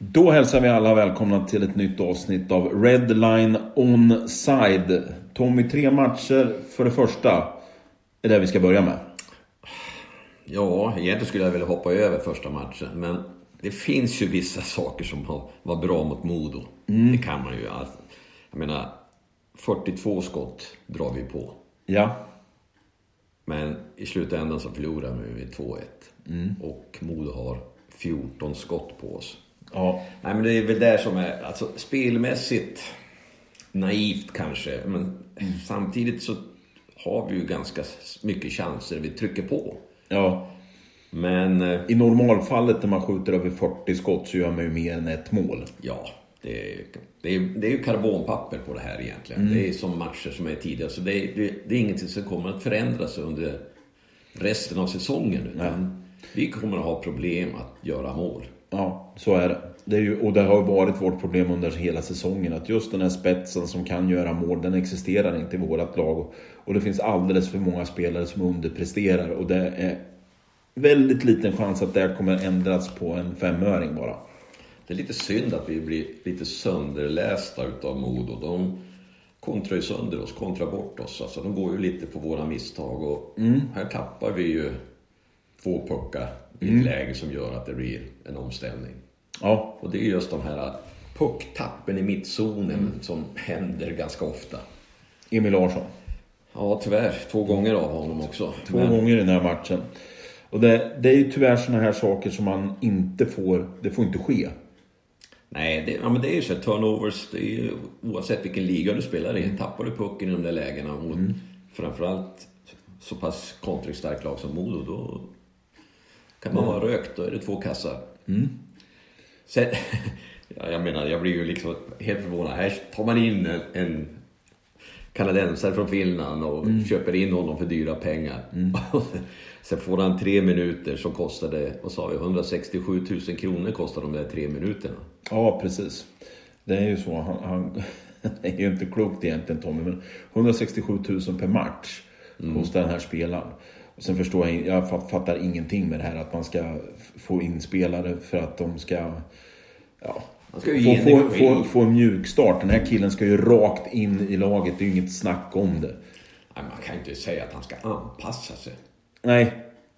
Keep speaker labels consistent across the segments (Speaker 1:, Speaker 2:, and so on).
Speaker 1: Då hälsar vi alla välkomna till ett nytt avsnitt av Red Line Onside. Tommy, tre matcher för det första är det vi ska börja med.
Speaker 2: Ja, egentligen skulle jag vilja hoppa över första matchen. Men det finns ju vissa saker som var bra mot Modo. Mm. Det kan man ju. Jag menar, 42 skott drar vi på.
Speaker 1: Ja.
Speaker 2: Men i slutändan så förlorar vi med 2-1. Mm. Och Modo har 14 skott på oss.
Speaker 1: Ja.
Speaker 2: Nej men det är väl där som är, alltså spelmässigt naivt kanske. Men mm. samtidigt så har vi ju ganska mycket chanser. Vi trycker på.
Speaker 1: Ja.
Speaker 2: Men... Eh,
Speaker 1: I normalfallet när man skjuter över 40 skott så gör man ju mer än ett mål.
Speaker 2: Ja. Det är, det är, det är ju karbonpapper på det här egentligen. Mm. Det är som matcher som är tidigare. Så det är, det, det är ingenting som kommer att förändras under resten av säsongen. Utan vi kommer att ha problem att göra mål.
Speaker 1: Ja, så är det. det är ju, och det har varit vårt problem under hela säsongen. Att just den här spetsen som kan göra mål, den existerar inte i vårt lag. Och det finns alldeles för många spelare som underpresterar. Och det är väldigt liten chans att det kommer ändras på en femöring bara.
Speaker 2: Det är lite synd att vi blir lite sönderlästa utav Modo. De kontrar ju sönder oss, kontrar bort oss. Alltså, de går ju lite på våra misstag. Och mm. här tappar vi ju två puckar i ett mm. läge som gör att det blir en omställning.
Speaker 1: Ja.
Speaker 2: Och det är just de här pucktappen i mittzonen mm. som händer ganska ofta.
Speaker 1: Emil Larsson.
Speaker 2: Ja, tyvärr. Två gånger av honom också.
Speaker 1: Två Men... gånger i den här matchen. Och det, det är ju tyvärr sådana här saker som man inte får... Det får inte ske.
Speaker 2: Nej, det, ja, men det är ju så. Turnovers, det är ju, oavsett vilken liga du spelar i. Tappar du pucken i de där lägena mot mm. framförallt så pass kontringsstarkt lag som Modo, då kan man vara rökt. Då är det två kassar.
Speaker 1: Mm.
Speaker 2: Sen, ja, jag menar, jag blir ju liksom helt förvånad. Här tar man in en, en kanadensare från Finland och mm. köper in honom för dyra pengar. Mm. Sen får han tre minuter som kostade, vad sa vi, 167 000 kronor kostar de där tre minuterna.
Speaker 1: Ja, precis. Det är ju så. Han, han det är ju inte klokt egentligen Tommy, men 167 000 per match mm. kostar den här spelaren. Sen förstår jag, jag fattar ingenting med det här att man ska få in spelare för att de ska... Ja, få, få, få, få en mjuk start. Den här killen ska ju rakt in i laget, det är ju inget snack om det.
Speaker 2: Nej, man kan ju inte säga att han ska anpassa sig.
Speaker 1: Nej,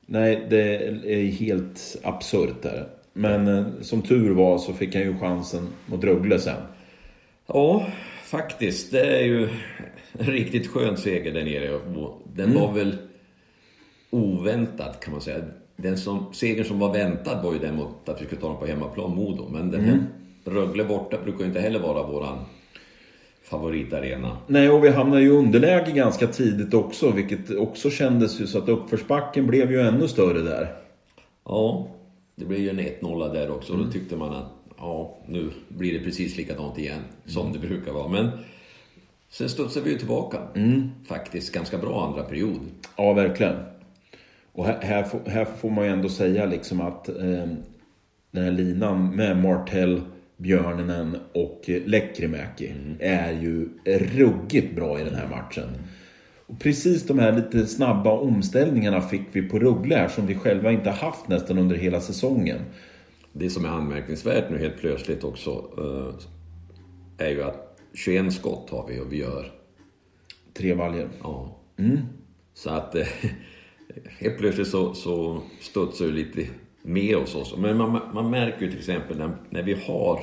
Speaker 1: nej det är helt absurt där. Men eh, som tur var så fick han ju chansen mot Rögle sen.
Speaker 2: Ja, faktiskt. Det är ju en riktigt skön seger där nere. Den mm. var väl oväntad kan man säga. Den som, segern som var väntad var ju den mot att vi skulle ta dem på hemmaplan, Modo. Men den här mm. Rögle borta brukar ju inte heller vara våran favoritarena.
Speaker 1: Nej, och vi hamnade ju i underläge ganska tidigt också, vilket också kändes ju så att uppförsbacken blev ju ännu större där.
Speaker 2: Ja, det blev ju en 1-0 där också. Mm. Då tyckte man att ja, nu blir det precis likadant igen som mm. det brukar vara. Men sen studsade vi ju tillbaka.
Speaker 1: Mm.
Speaker 2: Faktiskt ganska bra andra period.
Speaker 1: Ja, verkligen. Och här, här, här får man ju ändå säga liksom att eh, den här linan med Martell, Björninen och Lekkerimäki mm. är ju ruggigt bra i den här matchen. Och precis de här lite snabba omställningarna fick vi på Ruggle här som vi själva inte haft nästan under hela säsongen.
Speaker 2: Det som är anmärkningsvärt nu helt plötsligt också eh, är ju att 21 skott har vi och vi gör...
Speaker 1: Tre valjer.
Speaker 2: Ja.
Speaker 1: Mm.
Speaker 2: Så att eh, helt plötsligt så, så studsar det lite med hos oss. Men man, man märker ju till exempel när, när vi har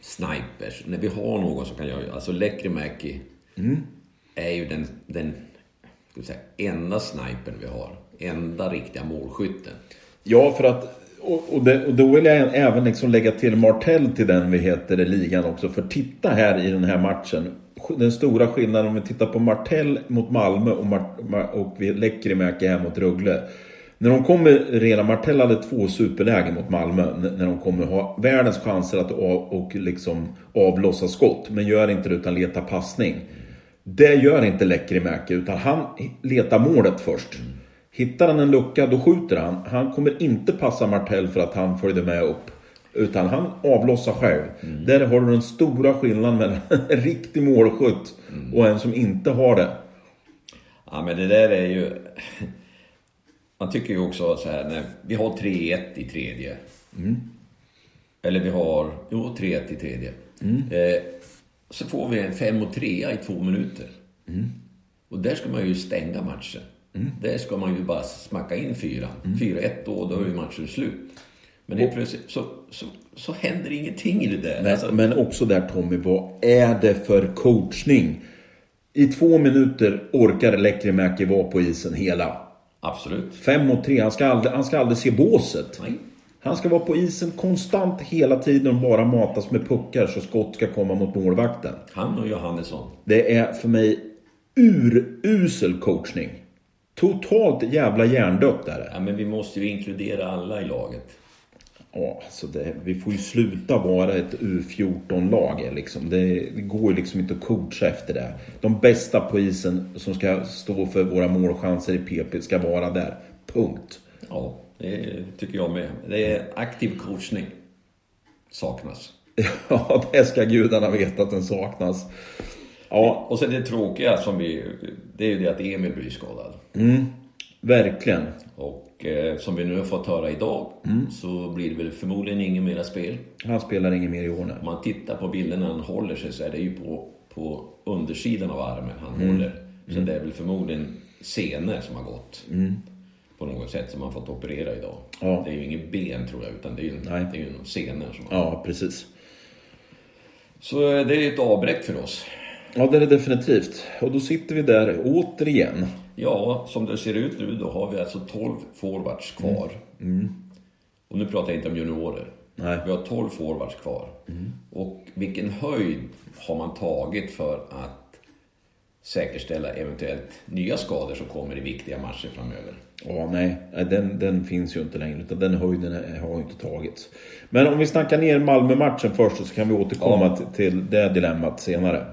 Speaker 2: snipers, när vi har någon som kan göra... Alltså Lekkerimäki
Speaker 1: mm.
Speaker 2: är ju den, den ska säga, enda snipern vi har. Enda riktiga målskytten.
Speaker 1: Ja, för att... Och, och, det, och då vill jag även liksom lägga till Martell till den vi heter ligan också. För titta här i den här matchen den stora skillnaden om vi tittar på Martell mot Malmö och, Mar och Lekkerimäki här mot Rögle. När de kommer, redan Martell hade två superlägen mot Malmö när de kommer ha världens chanser att av, och liksom avlossa skott. Men gör inte det utan letar passning. Det gör inte Lekkerimäki utan han letar målet först. Hittar han en lucka då skjuter han. Han kommer inte passa Martell för att han följde med upp. Utan han avlossar själv. Mm. Där har du den stora skillnaden mellan en riktig målskytt mm. och en som inte har det.
Speaker 2: Ja men det där är ju... Man tycker ju också så här, när vi har 3-1 i tredje.
Speaker 1: Mm.
Speaker 2: Eller vi har, jo 3 till tredje. Eh, så får vi en 5 och 3 i två minuter. Och där ska man ju stänga matchen. Där ska man ju bara smacka in fyran. 4-1 då, då är ju matchen slut. Men helt plötsligt så, så, så händer ingenting i det där.
Speaker 1: Nej,
Speaker 2: Alltså,
Speaker 1: Men också där Tommy, vad är det för coachning? I två minuter orkar Lekkerimäki vara på isen hela.
Speaker 2: absolut.
Speaker 1: Fem mot tre, han ska aldrig, han ska aldrig se båset.
Speaker 2: Nej.
Speaker 1: Han ska vara på isen konstant hela tiden och bara matas med puckar så skott ska komma mot målvakten.
Speaker 2: Han och Johannesson.
Speaker 1: Det är för mig urusel coachning. Totalt jävla hjärndött är det.
Speaker 2: Ja, men vi måste ju inkludera alla i laget.
Speaker 1: Ja, alltså det, vi får ju sluta vara ett U14-lag. Liksom. Det, det går ju liksom inte att coacha efter det. De bästa på isen som ska stå för våra målchanser i PP ska vara där. Punkt.
Speaker 2: Ja, det tycker jag med. Det är aktiv coachning. Saknas.
Speaker 1: Ja, det ska gudarna veta att den saknas. Ja,
Speaker 2: Och sen det tråkiga som vi... Det är ju det att Emil blir skadad.
Speaker 1: verkligen.
Speaker 2: Och eh, som vi nu har fått höra idag så blir det väl förmodligen inget mera spel.
Speaker 1: Han spelar ingen mer i år nu.
Speaker 2: Om man tittar på bilden när han håller sig så är det ju på, på undersidan av armen han håller. Så det är väl förmodligen senor som har gått. På något sätt som man fått operera idag.
Speaker 1: Ja.
Speaker 2: Det är ju inget ben tror jag utan det är ju,
Speaker 1: Nej.
Speaker 2: det är ju senor som har
Speaker 1: Ja, precis.
Speaker 2: Så eh, det är ett avbräck för oss.
Speaker 1: Ja, det är det definitivt. Och då sitter vi där återigen.
Speaker 2: Ja, som det ser ut nu då har vi alltså 12 forwards kvar. Och nu pratar jag inte om juniorer.
Speaker 1: Nej.
Speaker 2: Vi har 12 forwards kvar. Och vilken höjd har man tagit för att säkerställa eventuellt nya skador som kommer i viktiga matcher framöver?
Speaker 1: Ja, nej, den, den finns ju inte längre. Utan den höjden har ju inte tagits. Men om vi snackar ner Malmö-matchen först så kan vi återkomma
Speaker 2: Ja.
Speaker 1: till det dilemmat senare.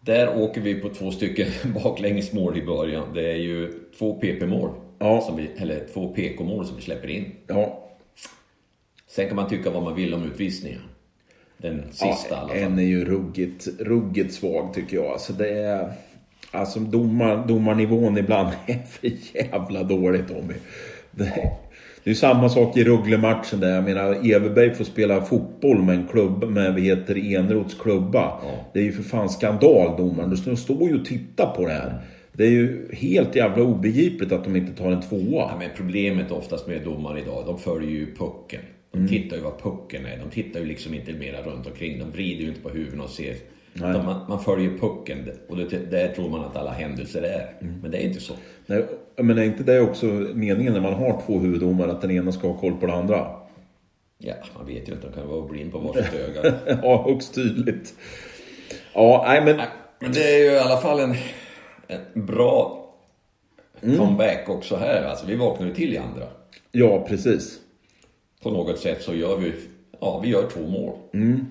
Speaker 2: Där åker vi på två stycken baklängesmål i början. Det är ju två PP-mål.
Speaker 1: Ja.
Speaker 2: Som vi, eller två PK-mål som vi släpper in.
Speaker 1: Ja,
Speaker 2: Sen kan man tycka vad man vill om utvisningen. Den sista
Speaker 1: ja en är ju ruggigt, ruggigt svag tycker jag. Alltså det är... Alltså domar, domarnivån ibland är för jävla dåligt Tommy. Det, det är samma sak i Rögle-matchen där. Jag menar, Everberg får spela fotboll med en klubb, med vad heter det, Eneroths klubba.
Speaker 2: Ja.
Speaker 1: Det är ju för fan skandal domaren. De står ju och tittar på det här. Det är ju helt jävla obegripligt att de inte tar en tvåa.
Speaker 2: Ja, men problemet oftast med domare idag, de följer ju pucken. De
Speaker 1: Mm.
Speaker 2: tittar ju vad pucken är. De tittar ju liksom inte mera runt omkring. De vrider ju inte på huvuden och ser.
Speaker 1: Nej.
Speaker 2: Man, man följer pucken och det, där tror man att alla händelser är.
Speaker 1: Mm.
Speaker 2: Men det är inte så.
Speaker 1: Nej, men är inte det också meningen när man har två huvuddomare att den ena ska ha koll på den andra?
Speaker 2: Ja, man vet ju inte. De kan vara blind på varsitt öga.
Speaker 1: ja, högst tydligt. Ja, nej men...
Speaker 2: Men det är ju i alla fall en, en bra
Speaker 1: Mm.
Speaker 2: comeback också här. Alltså, vi vaknar ju till i andra.
Speaker 1: Ja, precis.
Speaker 2: På något sätt så gör vi, ja, vi gör två mål.
Speaker 1: Mm.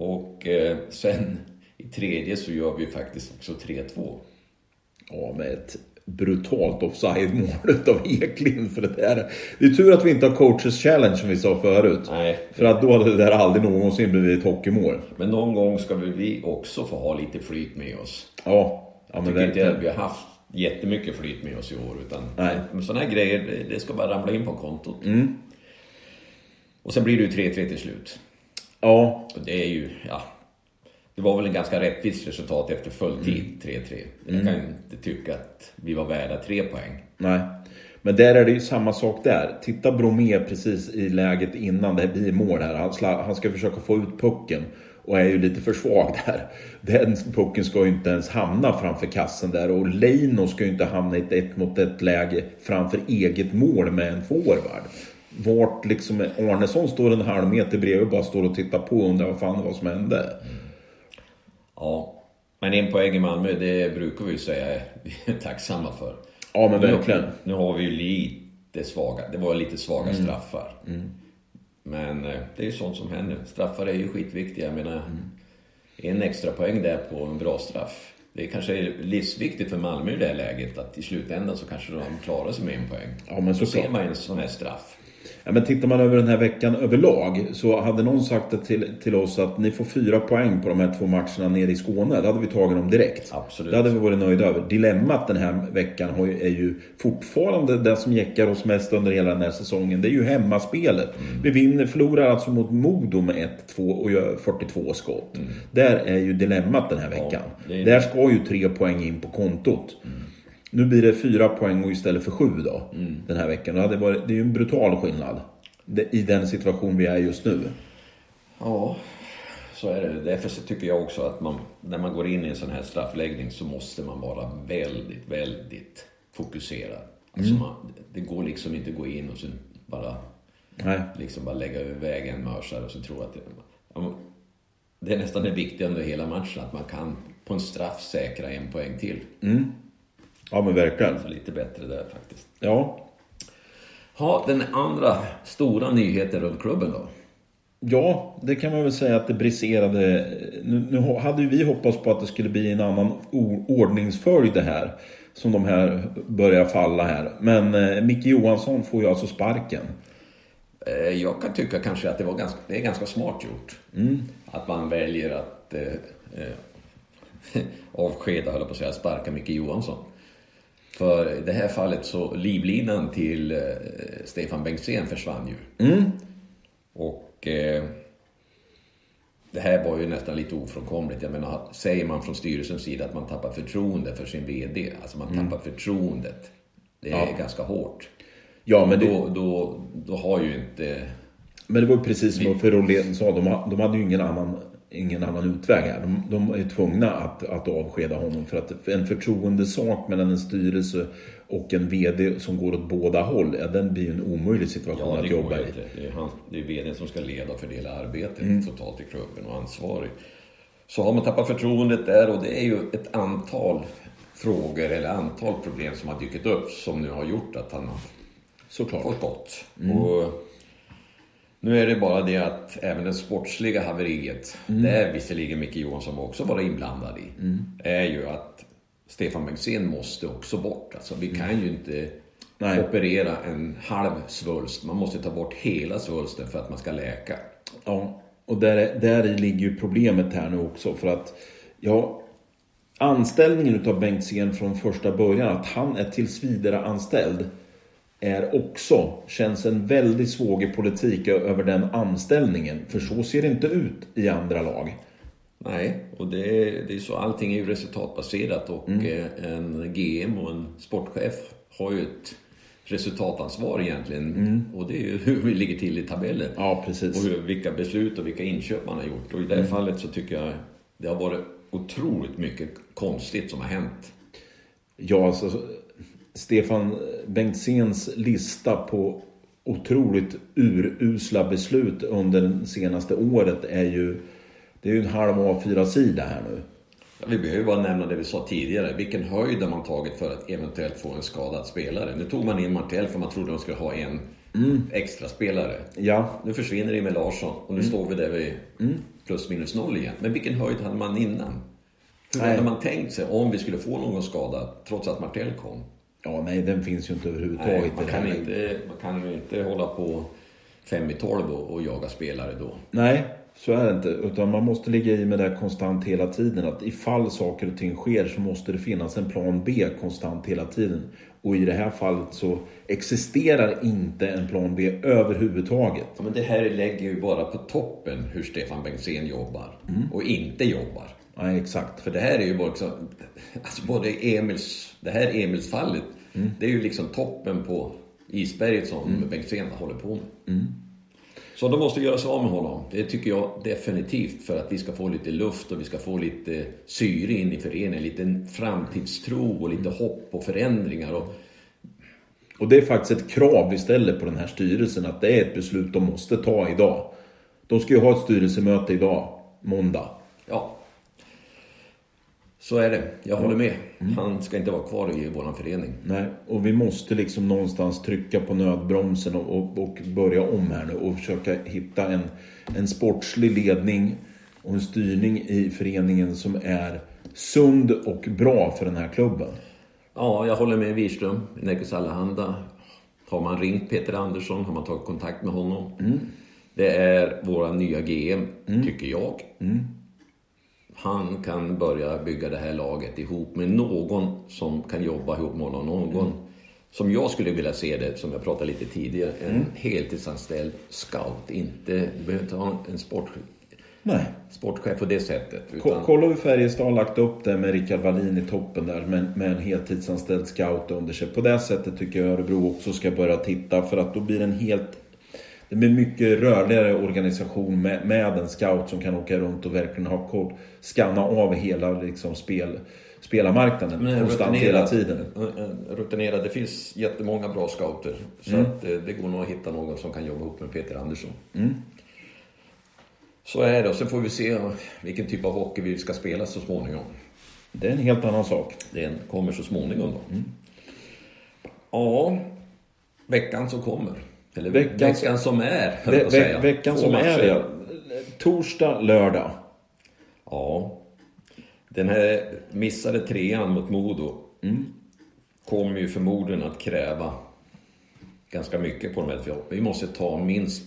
Speaker 2: Och eh, sen i tredje så gör vi faktiskt också 3-2.
Speaker 1: Ja, med ett brutalt offside-mål utav Eklind. För det, där. det är tur att vi inte har coaches challenge som vi sa förut.
Speaker 2: Nej.
Speaker 1: För att då hade det där aldrig någonsin blivit ett hockeymål.
Speaker 2: Men någon gång ska väl vi också få ha lite flyt med oss.
Speaker 1: Ja, ja
Speaker 2: Jag tycker inte att vi har haft jättemycket flyt med oss i år. Utan
Speaker 1: Nej.
Speaker 2: Men sådana här grejer, det- ska bara ramla in på kontot. Och sen blir det ju 3-3 till slut.
Speaker 1: Ja,
Speaker 2: Och det är ju, ja. Det var väl en ganska rättvist resultat efter full tid, 3-3. Jag kan ju inte tycka att vi var värda tre poäng.
Speaker 1: nej. Men där är det ju samma sak där. Titta Bromé precis i läget innan det blir mål här. Han, sla, han ska försöka få ut pucken. Och är ju lite för svag där. Den pucken ska ju inte ens hamna framför kassen där. Och Leino ska ju inte hamna i ett ett mot ett läge framför eget mål med en forward. Vart liksom Arnesson står en halv meter bredvid och bara står och tittar på och undrar vad fan det var som hände.
Speaker 2: Ja. Men en poäng i Malmö, det brukar vi ju säga vi är tacksamma för.
Speaker 1: Ja men
Speaker 2: Nu-
Speaker 1: verkligen.
Speaker 2: Nu har vi ju lite svaga, det var lite svaga
Speaker 1: Mm.
Speaker 2: straffar. Men eh, det är ju sånt som händer. Straffar är ju skitviktiga. Jag menar,
Speaker 1: Mm.
Speaker 2: en extra poäng där på en bra straff. Det kanske är livsviktigt för Malmö i det här läget att i slutändan så kanske de klarar sig med en poäng.
Speaker 1: Ja, men
Speaker 2: så
Speaker 1: såklart.
Speaker 2: ser man en sån här straff.
Speaker 1: Ja, men tittar man över den här veckan överlag så hade någon sagt det till, till oss att ni får fyra poäng på de här två matcherna nere i Skåne. Då hade vi tagit dem direkt.
Speaker 2: Absolut.
Speaker 1: Det hade vi varit nöjda över. Dilemmat den här veckan är ju fortfarande det som jäckar oss mest under hela den här säsongen. Det är ju hemmaspelet.
Speaker 2: Mm.
Speaker 1: Vi vinner, förlorar alltså mot Modo med 1-2 och gör 42 skott. Där är ju dilemmat den här veckan.
Speaker 2: det är-
Speaker 1: Där ska ju tre poäng in på kontot. Nu blir det fyra poäng istället för sju då. Den här veckan. Det, varit, det är ju en brutal skillnad. I den situation vi är just nu.
Speaker 2: Ja, så är det. Därför tycker jag också att man, när man går in i en sån här straffläggning så måste man vara väldigt, väldigt fokuserad. Alltså man, det går liksom inte att gå in och sen bara,
Speaker 1: Nej.
Speaker 2: liksom bara lägga över vägen mörsar och så tro att det, det är nästan det viktiga under hela matchen, att man kan på en straff säkra en poäng till.
Speaker 1: Ja men verkligen.
Speaker 2: Så lite bättre där faktiskt.
Speaker 1: Ja.
Speaker 2: Ha, den andra stora nyheten runt klubben då?
Speaker 1: Ja, det kan man väl säga att det briserade. Nu, nu hade ju vi hoppats på att det skulle bli en annan ordningsföljd det här. Som de här börjar falla här. Men eh, Micke Johansson får ju alltså sparken.
Speaker 2: Eh, Jag kan tycka kanske att det, var ganska, det är ganska smart gjort. Att man väljer att eh, eh, avskeda, höll jag på att säga, sparka Micke Johansson. För i det här fallet så livlinan till eh, Stefan Bengtzén försvann ju. Och eh, det här var ju nästan lite ofrånkomligt. Jag menar, säger man från styrelsens sida att man tappar förtroende för sin VD, alltså man tappar förtroendet. Det är
Speaker 1: Ja.
Speaker 2: ganska hårt.
Speaker 1: Ja, men det,
Speaker 2: Då, då, då har ju inte...
Speaker 1: men det var ju precis som för Rolén sa. De, de hade ju ingen annan, ingen annan utväg här. De, de är tvungna att, att avskeda honom. För att en förtroendesak mellan en styrelse och en VD som går åt båda håll. Ja, den blir en omöjlig situation
Speaker 2: Ja,
Speaker 1: att jobba i.
Speaker 2: Det är, han, det är vdn som ska leda och fördela arbetet totalt i klubben och ansvarig. Så har man tappat förtroendet där och det är ju ett antal frågor eller antal problem som har dykt upp som nu har gjort att han har
Speaker 1: Såklart.
Speaker 2: fått gått. Och nu är det bara det att även det sportsliga haveriet, där visserligen Micke Johansson också var inblandad i, är ju att Stefan Bengtzén måste också bort. Alltså vi kan ju inte
Speaker 1: Nej.
Speaker 2: operera en halv svulst. Man måste ta bort hela svulsten för att man ska läka.
Speaker 1: Ja, och där, där ligger ju problemet här nu också. För att, ja, anställningen utav Bengtzén från första början, att han är tills vidare anställd är också, känns en väldigt svåger politik över den anställningen. För så ser det inte ut i andra lag.
Speaker 2: Nej, och det det är så. Allting är ju resultatbaserat och eh, en GM och en sportchef har ju ett resultatansvar egentligen. Och det är ju hur vi ligger till i tabellen.
Speaker 1: Ja, precis.
Speaker 2: Och hur, vilka beslut och vilka inköp man har gjort. Och i det här fallet så tycker jag det har varit otroligt mycket konstigt som har hänt.
Speaker 1: Ja, alltså, Stefan Bengtzéns lista på otroligt urusla beslut under det senaste året är ju... Det är ju en halv A4-sida här nu.
Speaker 2: Ja, Vi behöver bara nämna det vi sa tidigare. Vilken höjd har man tagit för att eventuellt få en skadad spelare? Nu tog man in Martell för man trodde de skulle ha en extra spelare.
Speaker 1: Ja,
Speaker 2: Nu försvinner Emil Larsson och nu står vi där vid plus minus noll igen. Men vilken höjd hade man innan? Hur
Speaker 1: Nej.
Speaker 2: hade man tänkt sig om vi skulle få någon skada trots att Martell kom?
Speaker 1: Ja nej, den finns ju inte överhuvudtaget.
Speaker 2: Nej, man, kan inte, man kan ju inte hålla på fem i tolv och, och jaga spelare då.
Speaker 1: Nej, så är det inte. Utan man måste ligga i med det konstant hela tiden. Att ifall saker och ting sker så måste det finnas en plan B konstant hela tiden. Och i det här fallet så existerar inte en plan B överhuvudtaget.
Speaker 2: Ja, men det här lägger ju bara på toppen hur Stefan Bengtzén jobbar och inte jobbar.
Speaker 1: Nej, exakt.
Speaker 2: För det här är ju också, alltså både Emils, det här Emils-fallet, det är ju liksom toppen på isberget som Bengtzén håller på med. Så de måste göra sig av med honom. Det tycker jag definitivt för att vi ska få lite luft och vi ska få lite syre in i föreningen. Lite framtidstro och lite hopp och förändringar. Och,
Speaker 1: Och det är faktiskt ett krav vi ställer på den här styrelsen. Att det är ett beslut de måste ta idag. De ska ju ha ett styrelsemöte idag, måndag.
Speaker 2: ja, så är det. Jag håller med. Han ska inte vara kvar i vår förening.
Speaker 1: Nej, och vi måste liksom någonstans trycka på nödbromsen och, och, och börja om här nu och försöka hitta en, en sportslig ledning och en styrning i föreningen som är sund och bra för den här klubben.
Speaker 2: Ja, jag håller med Wirström. Nekes Allehanda Har man ringt Peter Andersson? Har man tagit kontakt med honom?
Speaker 1: Mm.
Speaker 2: Det är våra nya GM, tycker jag. Han kan börja bygga det här laget ihop med någon som kan jobba ihop med honom. Någon som jag skulle vilja se det, som jag pratade lite tidigare, en heltidsanställd scout. Inte, du behöver inte ha en sport,
Speaker 1: Nej.
Speaker 2: sportchef på det sättet. Utan,
Speaker 1: Kolla hur Färjestad har lagt upp det med Rickard Wallin i toppen där med, med en heltidsanställd scout under sig. På det sättet tycker jag Örebro också ska börja titta för att då blir det en helt... Det blir mycket rörligare organisation med, med en scout som kan åka runt och verkligen ha koll, skanna av hela liksom, spel, spelarmarknaden
Speaker 2: Men
Speaker 1: konstant hela tiden.
Speaker 2: eh, Rutinerad. Det finns jättemånga bra scouter. Så
Speaker 1: Mm.
Speaker 2: att eh, det går nog att hitta någon som kan jobba ihop med Peter Andersson.
Speaker 1: Mm.
Speaker 2: Så är det. Och sen får vi se vilken typ av hockey vi ska spela så småningom.
Speaker 1: Det är en helt annan sak.
Speaker 2: Den kommer så småningom då.
Speaker 1: Mm.
Speaker 2: Ja, veckan som kommer. Eller
Speaker 1: Veckan-
Speaker 2: veckan, som är, höll jag
Speaker 1: Ve, ve, veckan
Speaker 2: Två
Speaker 1: som
Speaker 2: matcher.
Speaker 1: är ja. Torsdag, lördag.
Speaker 2: Ja. Den här missade trean mot Modo kommer ju förmodligen att kräva ganska mycket på de för Vi måste ta minst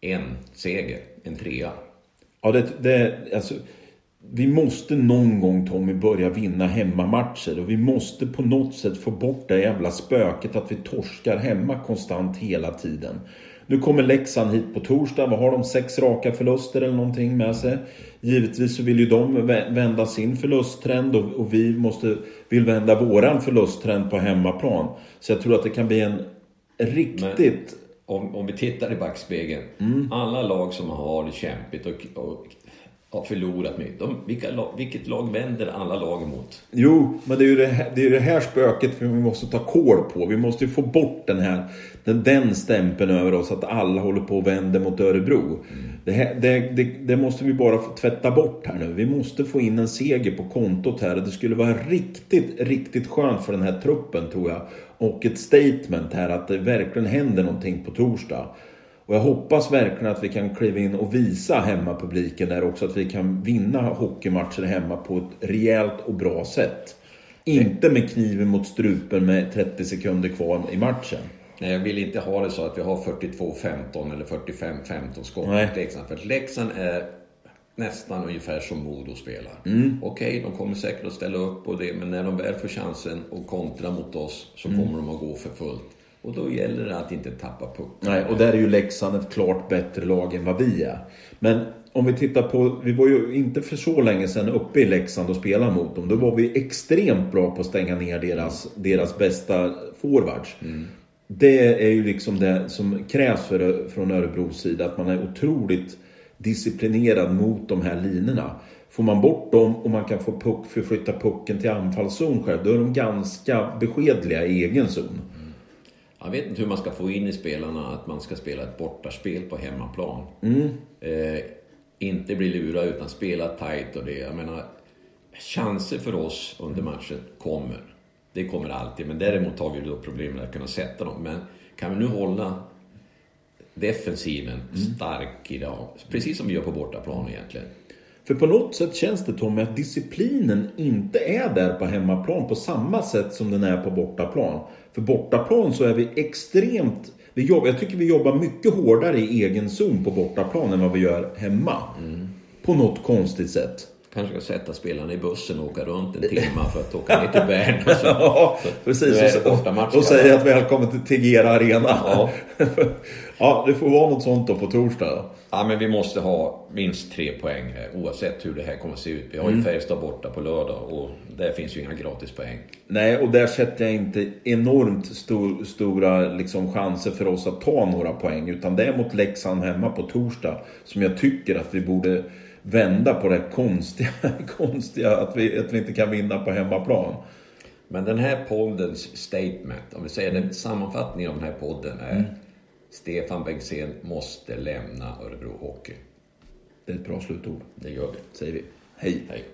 Speaker 2: en seger, en trea.
Speaker 1: Ja, det, det, alltså, vi måste någon gång Tommy börja vinna hemmamatcher och vi måste på något sätt få bort det jävla spöket att vi torskar hemma konstant hela tiden. Nu kommer Leksand hit på torsdag. Vad har de? Sex raka förluster eller någonting med sig. Givetvis så vill ju de vä- vända sin förlusttrend och, och vi måste, vill vända våran förlusttrend på hemmaplan. Så jag tror att det kan bli en riktigt...
Speaker 2: Om, om vi tittar i backspegeln.
Speaker 1: Mm.
Speaker 2: Alla lag som har det kämpigt och, och har förlorat mycket. De, vilka, lag- vilket lag vänder alla lag emot?
Speaker 1: Jo, men det är ju det här, det, är det här spöket vi måste ta koll på. Vi måste ju få bort den här den, den stämpeln över oss att alla håller på och vänder mot Örebro. Det, här, det, det, måste vi bara tvätta bort här nu. Vi måste få in en seger på kontot här. Det skulle vara riktigt, riktigt skönt för den här truppen tror jag. Och ett statement här att det verkligen händer någonting på torsdag. Och jag hoppas verkligen att vi kan kliva in och visa hemmapubliken där också att vi kan vinna hockeymatcher hemma på ett rejält och bra sätt. Inte med kniven mot strupen med 30 sekunder kvar i matchen.
Speaker 2: Nej, jag vill inte ha det så att vi har 42-15 eller 45-15 skott mot Leksand. För att Leksand är nästan ungefär som Modo spelar.
Speaker 1: Mm.
Speaker 2: Okej, de kommer säkert att ställa upp på det, men när de väl får chansen att kontra mot oss så
Speaker 1: Mm.
Speaker 2: kommer de att gå för fullt. Och då gäller det att inte tappa pucken.
Speaker 1: Nej, och där är ju Leksand ett klart bättre lag än vad vi är. Men om vi tittar på, vi var ju inte för så länge sedan uppe i Leksand och spelade mot dem. Då var vi extremt bra på att stänga ner deras, deras bästa forwards. Det är ju liksom det som krävs för, från Örebros sida, att man är otroligt disciplinerad mot de här linorna. Får man bort dem och man kan få puck, förflytta pucken till anfallszon själv, då är de ganska beskedliga i egen zon.
Speaker 2: Jag vet inte hur man ska få in i spelarna att man ska spela ett bortaspel på hemmaplan. Eh, inte bli lurad utan spela tight och det. Jag menar, chanser för oss under matchen kommer. Det kommer alltid, men däremot har vi då problem med att kunna sätta dem. Men kan vi nu hålla defensiven stark idag, precis som vi gör på bortaplan egentligen.
Speaker 1: För på något sätt känns det Tommy att disciplinen inte är där på hemmaplan på samma sätt som den är på bortaplan. För bortaplan så är vi extremt... Vi jobbar, jag tycker vi jobbar mycket hårdare i egen zon på bortaplan än vad vi gör hemma. På något konstigt sätt.
Speaker 2: Kanske ska sätta spelarna i bussen och åka runt en timme för att åka ner till Bern. och så-
Speaker 1: Ja, precis. Och, och säger att välkommen till Tegera Arena.
Speaker 2: Ja.
Speaker 1: ja, det får vara något sånt då på torsdag.
Speaker 2: Ja, men vi måste ha minst tre poäng här, oavsett hur det här kommer att se ut. Vi har ju Färjestad borta på lördag och där finns ju inga gratispoäng.
Speaker 1: Nej, och där sätter jag inte enormt stor, stora liksom, chanser för oss att ta några poäng. Utan det är mot Leksand hemma på torsdag som jag tycker att vi borde vända på det konstiga, konstiga att, vi, att vi inte kan vinna på hemmaplan.
Speaker 2: Men den här poddens statement, om vi säger den sammanfattningen av den här podden är Stefan Bengtzén måste lämna Örebro Hockey.
Speaker 1: Det är ett bra slutord,
Speaker 2: Det gör vi.
Speaker 1: säger vi. Hej!
Speaker 2: Hej.